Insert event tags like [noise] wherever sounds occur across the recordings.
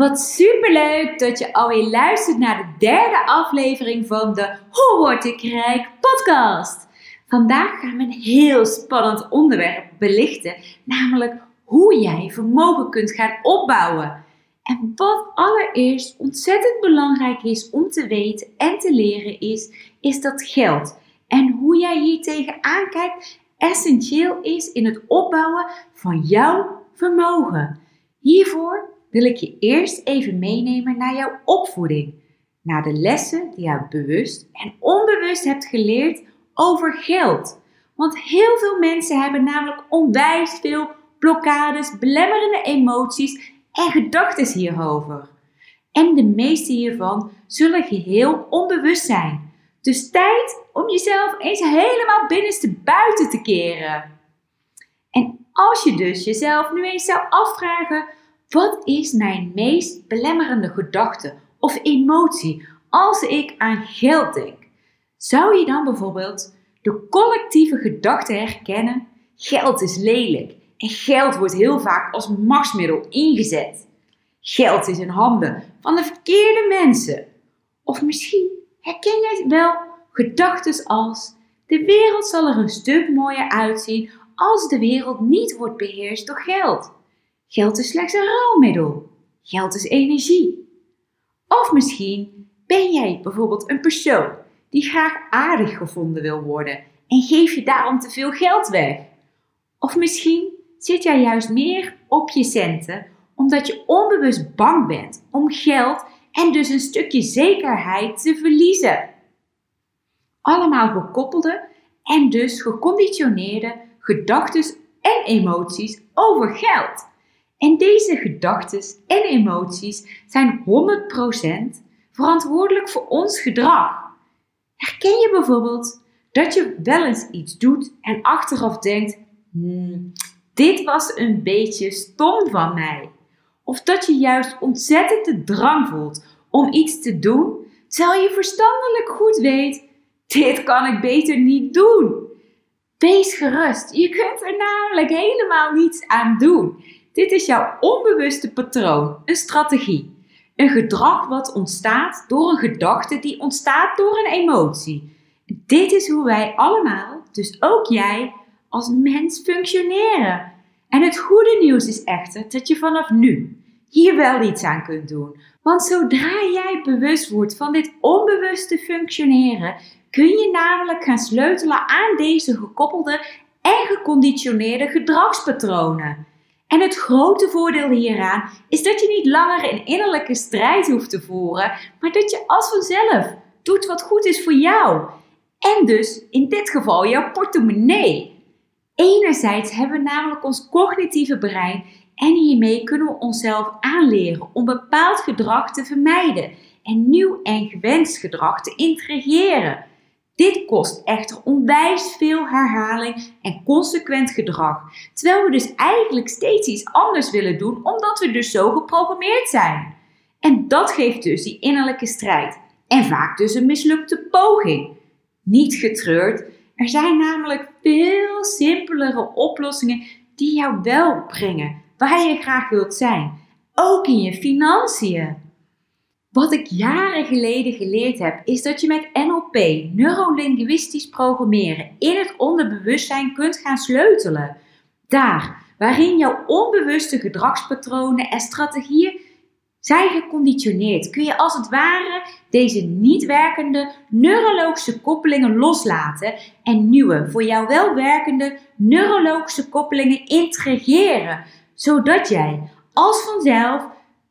Wat superleuk dat je alweer luistert naar de derde aflevering van de Hoe word ik rijk podcast. Vandaag gaan we een heel spannend onderwerp belichten, namelijk hoe jij vermogen kunt gaan opbouwen. En wat allereerst ontzettend belangrijk is om te weten en te leren is, is dat geld en hoe jij hier tegenaan kijkt essentieel is in het opbouwen van jouw vermogen. Hiervoor wil ik je eerst even meenemen naar jouw opvoeding, naar de lessen die je bewust en onbewust hebt geleerd over geld. Want heel veel mensen hebben namelijk onwijs veel blokkades, belemmerende emoties en gedachten hierover. En de meeste hiervan zullen geheel onbewust zijn. Dus tijd om jezelf eens helemaal binnenste buiten te keren. En als je dus jezelf nu eens zou afvragen: wat is mijn meest belemmerende gedachte of emotie als ik aan geld denk? Zou je dan bijvoorbeeld de collectieve gedachte herkennen: geld is lelijk en geld wordt heel vaak als machtsmiddel ingezet? Geld is in handen van de verkeerde mensen. Of misschien herken jij wel gedachten als: de wereld zal er een stuk mooier uitzien als de wereld niet wordt beheerst door geld. Geld is slechts een ruilmiddel. Geld is energie. Of misschien ben jij bijvoorbeeld een persoon die graag aardig gevonden wil worden en geef je daarom te veel geld weg. Of misschien zit jij juist meer op je centen omdat je onbewust bang bent om geld en dus een stukje zekerheid te verliezen. Allemaal gekoppelde en dus geconditioneerde gedachten en emoties over geld. En deze gedachten en emoties zijn 100% verantwoordelijk voor ons gedrag. Herken je bijvoorbeeld dat je wel eens iets doet en achteraf denkt: hmm, dit was een beetje stom van mij? Of dat je juist ontzettend de drang voelt om iets te doen, terwijl je verstandelijk goed weet: dit kan ik beter niet doen. Wees gerust, je kunt er namelijk helemaal niets aan doen. Dit is jouw onbewuste patroon, een strategie. Een gedrag wat ontstaat door een gedachte die ontstaat door een emotie. Dit is hoe wij allemaal, dus ook jij, als mens functioneren. En het goede nieuws is echter dat je vanaf nu hier wel iets aan kunt doen. Want zodra jij bewust wordt van dit onbewuste functioneren, kun je namelijk gaan sleutelen aan deze gekoppelde en geconditioneerde gedragspatronen. En het grote voordeel hieraan is dat je niet langer een innerlijke strijd hoeft te voeren, maar dat je als vanzelf doet wat goed is voor jou. En dus in dit geval jouw portemonnee. Enerzijds hebben we namelijk ons cognitieve brein en hiermee kunnen we onszelf aanleren om bepaald gedrag te vermijden en nieuw en gewenst gedrag te integreren. Dit kost echter onwijs veel herhaling en consequent gedrag, terwijl we dus eigenlijk steeds iets anders willen doen omdat we dus zo geprogrammeerd zijn. En dat geeft dus die innerlijke strijd en vaak dus een mislukte poging. Niet getreurd, er zijn namelijk veel simpelere oplossingen die jou wel brengen waar je graag wilt zijn, ook in je financiën. Wat ik jaren geleden geleerd heb, is dat je met NLP, neurolinguistisch programmeren, in het onderbewustzijn kunt gaan sleutelen. Daar, waarin jouw onbewuste gedragspatronen en strategieën zijn geconditioneerd, kun je als het ware deze niet werkende neurologische koppelingen loslaten en nieuwe, voor jou wel werkende neurologische koppelingen integreren, zodat jij als vanzelf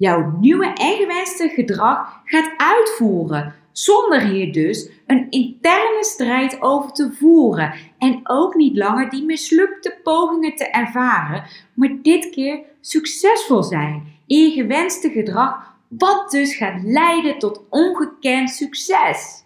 jouw nieuwe en gewenste gedrag gaat uitvoeren. Zonder hier dus een interne strijd over te voeren. En ook niet langer die mislukte pogingen te ervaren, maar dit keer succesvol zijn. In je gewenste gedrag, wat dus gaat leiden tot ongekend succes.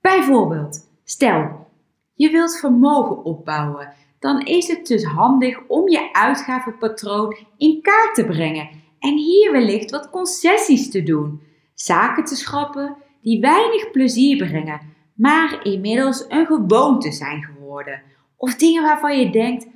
Bijvoorbeeld, stel je wilt vermogen opbouwen, dan is het dus handig om je uitgavenpatroon in kaart te brengen en hier wellicht wat concessies te doen, zaken te schrappen die weinig plezier brengen, maar inmiddels een gewoonte zijn geworden. Of dingen waarvan je denkt,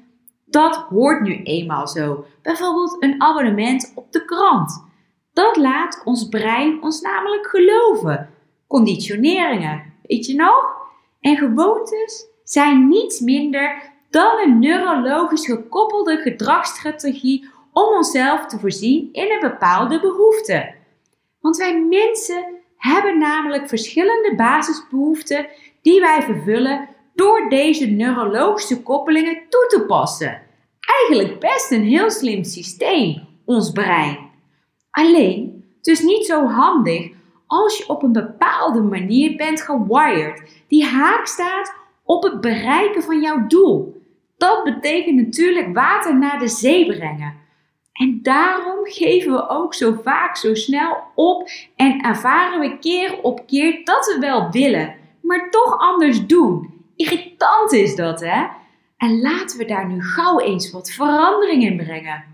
dat hoort nu eenmaal zo. Bijvoorbeeld een abonnement op de krant. Dat laat ons brein ons namelijk geloven. Conditioneringen, weet je nog? En gewoontes zijn niets minder dan een neurologisch gekoppelde gedragsstrategie om onszelf te voorzien in een bepaalde behoefte. Want wij mensen hebben namelijk verschillende basisbehoeften die wij vervullen door deze neurologische koppelingen toe te passen. Eigenlijk best een heel slim systeem, ons brein. Alleen, dus niet zo handig als je op een bepaalde manier bent gewired die haak staat op het bereiken van jouw doel. Dat betekent natuurlijk water naar de zee brengen. En daarom geven we ook zo vaak zo snel op en ervaren we keer op keer dat we wel willen, maar toch anders doen. Irritant is dat, hè? En laten we daar nu gauw eens wat verandering in brengen.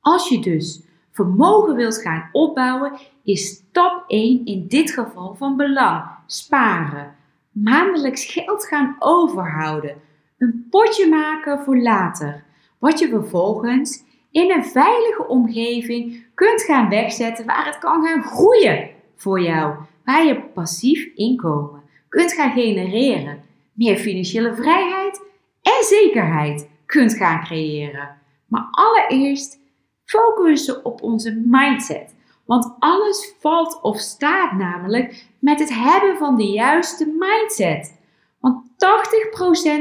Als je dus vermogen wilt gaan opbouwen, is stap 1 in dit geval van belang: sparen. Maandelijks geld gaan overhouden. Een potje maken voor later, wat je vervolgens in een veilige omgeving kunt gaan wegzetten waar het kan gaan groeien voor jou. Waar je passief inkomen kunt gaan genereren. Meer financiële vrijheid en zekerheid kunt gaan creëren. Maar allereerst focussen op onze mindset. Want alles valt of staat namelijk met het hebben van de juiste mindset. Want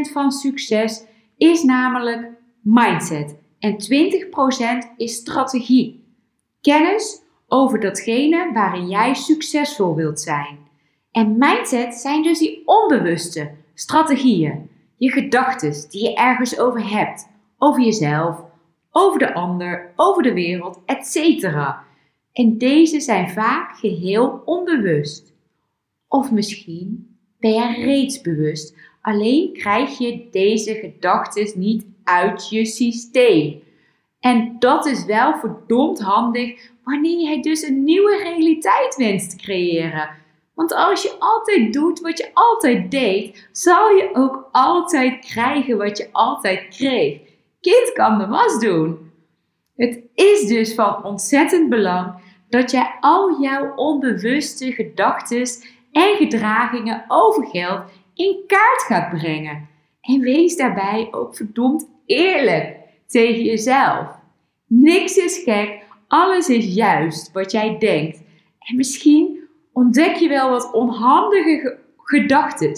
80% van succes is namelijk mindset en 20% is strategie. Kennis over datgene waarin jij succesvol wilt zijn. En mindset zijn dus die onbewuste strategieën, je gedachten die je ergens over hebt, over jezelf, over de ander, over de wereld, etc. En deze zijn vaak geheel onbewust. Of misschien ben je reeds bewust, alleen krijg je deze gedachten niet uit je systeem. En dat is wel verdomd handig wanneer jij dus een nieuwe realiteit wenst te creëren. Want als je altijd doet wat je altijd deed, zal je ook altijd krijgen wat je altijd kreeg. Kind kan de was doen. Het is dus van ontzettend belang dat jij al jouw onbewuste gedachten en gedragingen over geld in kaart gaat brengen. En wees daarbij ook verdomd eerlijk tegen jezelf. Niks is gek, alles is juist wat jij denkt. En misschien ontdek je wel wat onhandige gedachten.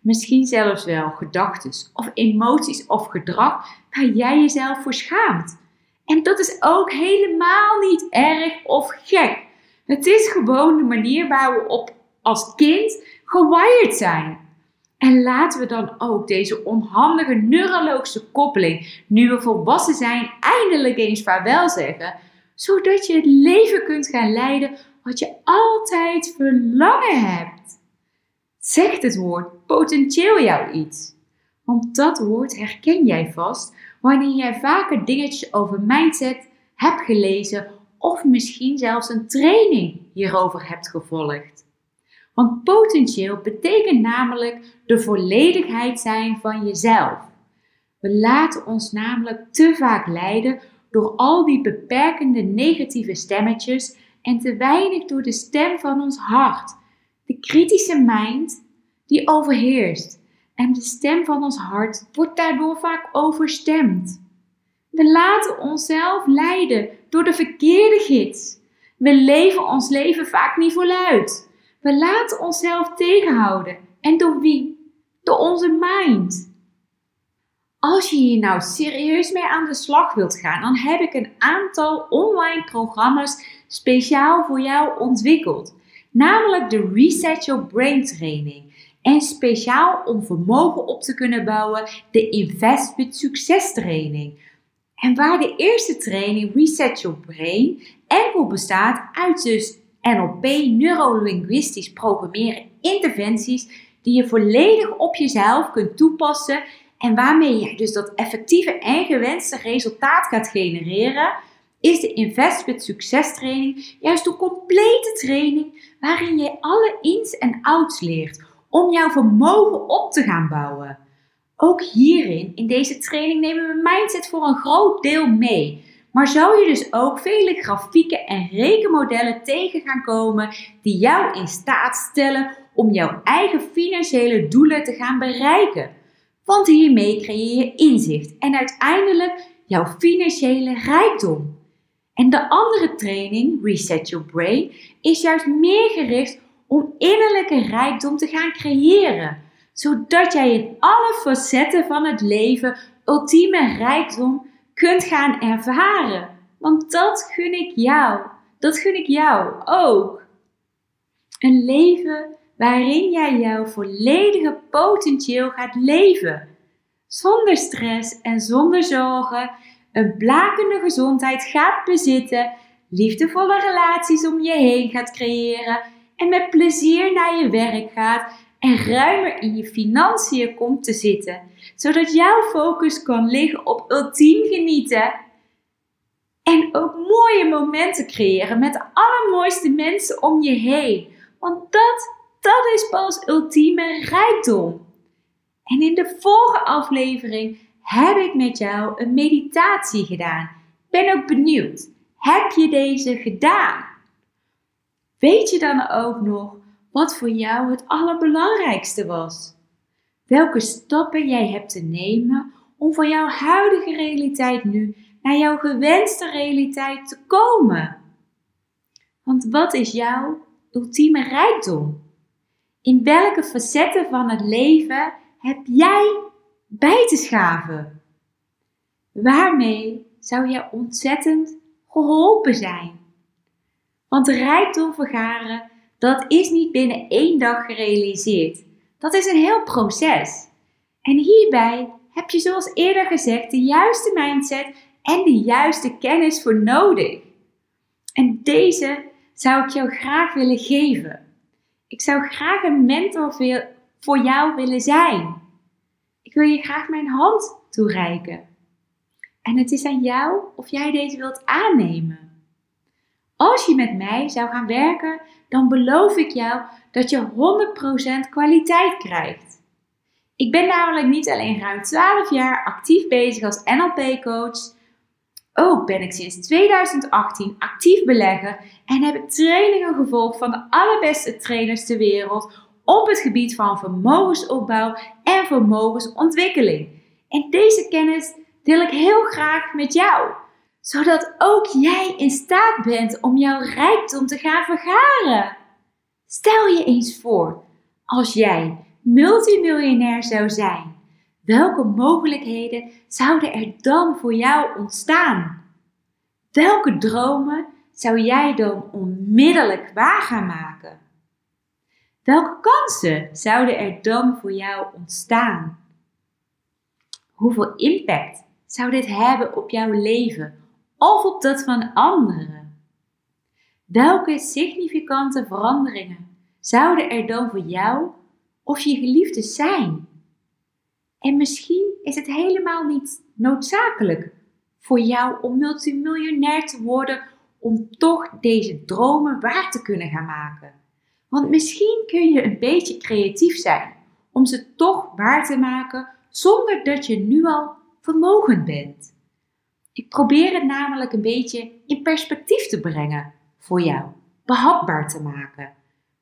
Misschien zelfs wel gedachten of emoties of gedrag waar jij jezelf voor schaamt. En dat is ook helemaal niet erg of gek. Het is gewoon de manier waar we op als kind gewired zijn. En laten we dan ook deze onhandige neurologische koppeling, nu we volwassen zijn, eindelijk eens vaarwel zeggen, zodat je het leven kunt gaan leiden wat je altijd verlangen hebt. Zegt het woord potentieel jou iets? Want dat woord herken jij vast wanneer jij vaker dingetjes over mindset hebt gelezen of misschien zelfs een training hierover hebt gevolgd. Want potentieel betekent namelijk de volledigheid zijn van jezelf. We laten ons namelijk te vaak leiden door al die beperkende negatieve stemmetjes en te weinig door de stem van ons hart. De kritische mind die overheerst en de stem van ons hart wordt daardoor vaak overstemd. We laten onszelf leiden door de verkeerde gids. We leven ons leven vaak niet voluit. We laten onszelf tegenhouden. En door wie? Door onze mind. Als je hier nou serieus mee aan de slag wilt gaan, dan heb ik een aantal online programma's speciaal voor jou ontwikkeld. namelijk de Reset Your Brain training. En speciaal om vermogen op te kunnen bouwen, de Invest with Succes training. En waar de eerste training Reset Your Brain enkel bestaat uit dus NLP, neurolinguistisch programmeren, interventies die je volledig op jezelf kunt toepassen en waarmee je dus dat effectieve en gewenste resultaat gaat genereren, is de Invest with Succes training juist een complete training waarin je alle ins en outs leert om jouw vermogen op te gaan bouwen. Ook hierin, in deze training, nemen we mindset voor een groot deel mee. Maar zou je dus ook vele grafieken en rekenmodellen tegen gaan komen die jou in staat stellen om jouw eigen financiële doelen te gaan bereiken. Want hiermee creëer je inzicht en uiteindelijk jouw financiële rijkdom. En de andere training, Reset Your Brain, is juist meer gericht om innerlijke rijkdom te gaan creëren, zodat jij in alle facetten van het leven ultieme rijkdom kunt gaan ervaren. Want dat gun ik jou. Dat gun ik jou ook. Een leven waarin jij jouw volledige potentieel gaat leven. Zonder stress en zonder zorgen, een blakende gezondheid gaat bezitten, liefdevolle relaties om je heen gaat creëren en met plezier naar je werk gaat en ruimer in je financiën komt te zitten, zodat jouw focus kan liggen op ultiem genieten en ook mooie momenten creëren met de allermooiste mensen om je heen. Want dat dat is pas ultieme rijkdom. En in de vorige aflevering heb ik met jou een meditatie gedaan. Ben ook benieuwd. Heb je deze gedaan? Weet je dan ook nog wat voor jou het allerbelangrijkste was? Welke stappen jij hebt te nemen om van jouw huidige realiteit nu naar jouw gewenste realiteit te komen? Want wat is jouw ultieme rijkdom? In welke facetten van het leven heb jij bij te schaven? Waarmee zou je ontzettend geholpen zijn? Want rijkdom vergaren, dat is niet binnen één dag gerealiseerd. Dat is een heel proces. En hierbij heb je zoals eerder gezegd de juiste mindset en de juiste kennis voor nodig. En deze zou ik jou graag willen geven. Ik zou graag een mentor voor jou willen zijn. Ik wil je graag mijn hand toereiken. En het is aan jou of jij deze wilt aannemen. Als je met mij zou gaan werken, dan beloof ik jou dat je 100% kwaliteit krijgt. Ik ben namelijk niet alleen ruim 12 jaar actief bezig als NLP-coach, ook ben ik sinds 2018 actief belegger en heb ik trainingen gevolgd van de allerbeste trainers ter wereld op het gebied van vermogensopbouw en vermogensontwikkeling. En deze kennis deel ik heel graag met jou, zodat ook jij in staat bent om jouw rijkdom te gaan vergaren. Stel je eens voor, als jij multimiljonair zou zijn Welke mogelijkheden zouden er dan voor jou ontstaan? Welke dromen zou jij dan onmiddellijk waar gaan maken? Welke kansen zouden er dan voor jou ontstaan? Hoeveel impact zou dit hebben op jouw leven of op dat van anderen? Welke significante veranderingen zouden er dan voor jou of je geliefde zijn? En misschien is het helemaal niet noodzakelijk voor jou om multimiljonair te worden om toch deze dromen waar te kunnen gaan maken. Want misschien kun je een beetje creatief zijn om ze toch waar te maken zonder dat je nu al vermogend bent. Ik probeer het namelijk een beetje in perspectief te brengen voor jou, behapbaar te maken.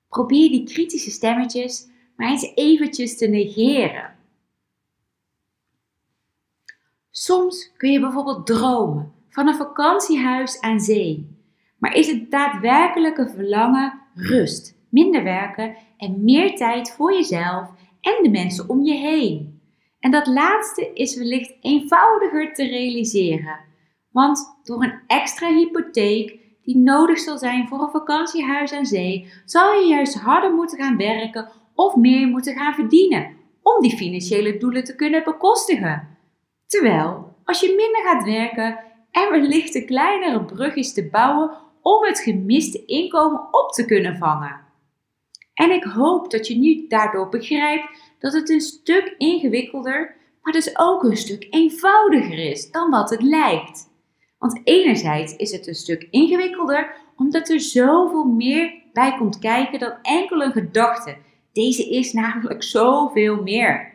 Probeer die kritische stemmetjes maar eens eventjes te negeren. Soms kun je bijvoorbeeld dromen van een vakantiehuis aan zee. Maar is het daadwerkelijke verlangen rust, minder werken en meer tijd voor jezelf en de mensen om je heen? En dat laatste is wellicht eenvoudiger te realiseren. Want door een extra hypotheek die nodig zal zijn voor een vakantiehuis aan zee, zal je juist harder moeten gaan werken of meer moeten gaan verdienen om die financiële doelen te kunnen bekostigen. Terwijl, als je minder gaat werken en wellicht een kleinere brug is te bouwen om het gemiste inkomen op te kunnen vangen. En ik hoop dat je nu daardoor begrijpt dat het een stuk ingewikkelder, maar dus ook een stuk eenvoudiger is dan wat het lijkt. Want enerzijds is het een stuk ingewikkelder omdat er zoveel meer bij komt kijken dan enkel een gedachte. Deze is namelijk [laughs] zoveel meer.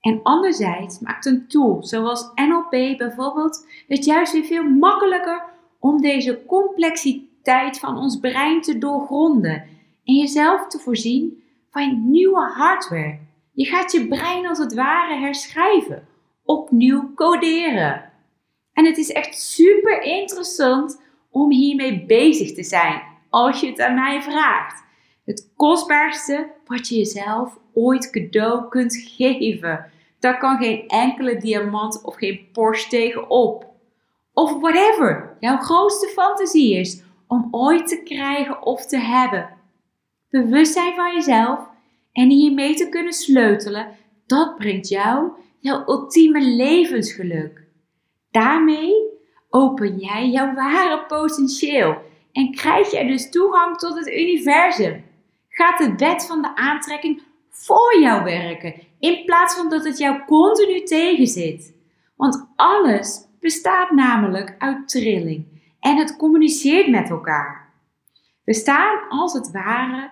En anderzijds maakt een tool zoals NLP bijvoorbeeld het juist weer veel makkelijker om deze complexiteit van ons brein te doorgronden en jezelf te voorzien van nieuwe hardware. Je gaat je brein als het ware herschrijven, opnieuw coderen. En het is echt super interessant om hiermee bezig te zijn, als je het aan mij vraagt. Het kostbaarste wat je jezelf ooit cadeau kunt geven. Daar kan geen enkele diamant of geen Porsche tegenop. Of whatever jouw grootste fantasie is om ooit te krijgen of te hebben. Bewustzijn van jezelf en hiermee te kunnen sleutelen, dat brengt jou jouw ultieme levensgeluk. Daarmee open jij jouw ware potentieel en krijg jij dus toegang tot het universum. Gaat de wet van de aantrekking voor jou werken in plaats van dat het jou continu tegenzit. Want alles bestaat namelijk uit trilling en het communiceert met elkaar. We staan als het ware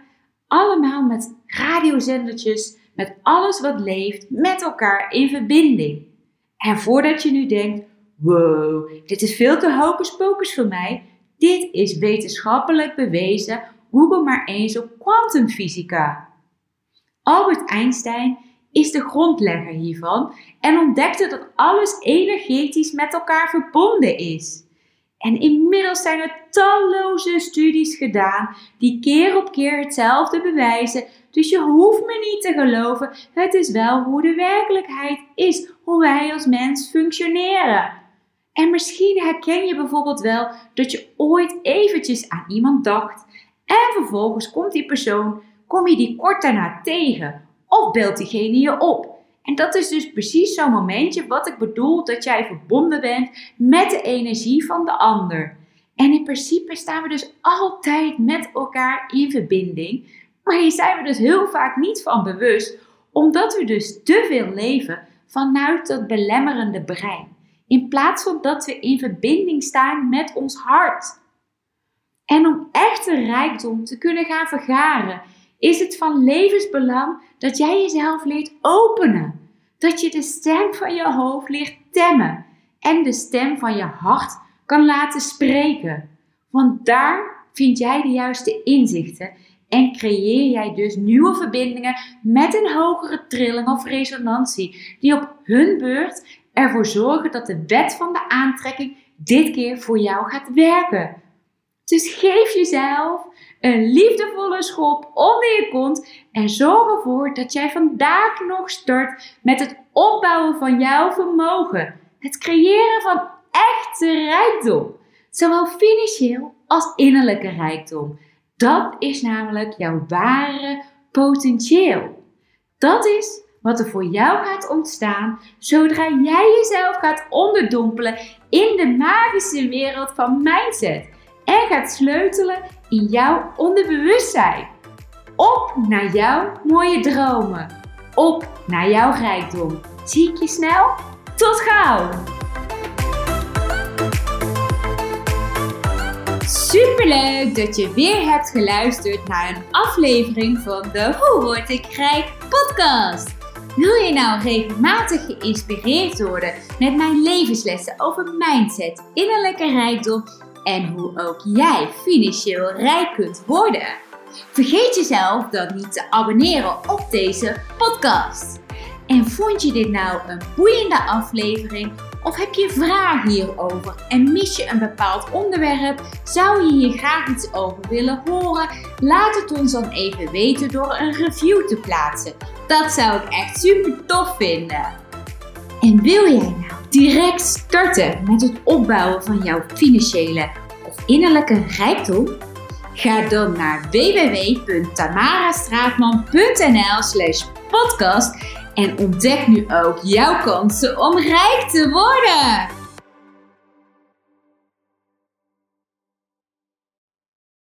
allemaal met radiozendertjes, met alles wat leeft, met elkaar in verbinding. En voordat je nu denkt, wow, dit is veel te hocus pocus voor mij, dit is wetenschappelijk bewezen, google maar eens op kwantumfysica. Albert Einstein is de grondlegger hiervan en ontdekte dat alles energetisch met elkaar verbonden is. En inmiddels zijn er talloze studies gedaan die keer op keer hetzelfde bewijzen. Dus je hoeft me niet te geloven, het is wel hoe de werkelijkheid is, hoe wij als mens functioneren. En misschien herken je bijvoorbeeld wel dat je ooit eventjes aan iemand dacht en vervolgens komt die persoon, kom je die kort daarna tegen of belt diegene je op. En dat is dus precies zo'n momentje wat ik bedoel dat jij verbonden bent met de energie van de ander. En in principe staan we dus altijd met elkaar in verbinding, maar hier zijn we dus heel vaak niet van bewust, omdat we dus te veel leven vanuit dat belemmerende brein, in plaats van dat we in verbinding staan met ons hart. En om echte rijkdom te kunnen gaan vergaren is het van levensbelang dat jij jezelf leert openen. Dat je de stem van je hoofd leert temmen en de stem van je hart kan laten spreken. Want daar vind jij de juiste inzichten en creëer jij dus nieuwe verbindingen met een hogere trilling of resonantie, die op hun beurt ervoor zorgen dat de wet van de aantrekking dit keer voor jou gaat werken. Dus geef jezelf een liefdevolle schop onder je kont en zorg ervoor dat jij vandaag nog start met het opbouwen van jouw vermogen. Het creëren van echte rijkdom, zowel financieel als innerlijke rijkdom. Dat is namelijk jouw ware potentieel. Dat is wat er voor jou gaat ontstaan zodra jij jezelf gaat onderdompelen in de magische wereld van mindset en gaat sleutelen in jouw onderbewustzijn. Op naar jouw mooie dromen. Op naar jouw rijkdom. Zie ik je snel? Tot gauw! Superleuk dat je weer hebt geluisterd naar een aflevering van de Hoe word ik rijk podcast. Wil je nou regelmatig geïnspireerd worden met mijn levenslessen over mindset, innerlijke rijkdom en hoe ook jij financieel rijk kunt worden. Vergeet jezelf dan niet te abonneren op deze podcast. En vond je dit nou een boeiende aflevering? Of heb je vragen hierover en mis je een bepaald onderwerp? Zou je hier graag iets over willen horen? Laat het ons dan even weten door een review te plaatsen. Dat zou ik echt super tof vinden. En wil jij direct starten met het opbouwen van jouw financiële of innerlijke rijkdom? Ga dan naar www.tamarastraatman.nl slash podcast en ontdek nu ook jouw kansen om rijk te worden.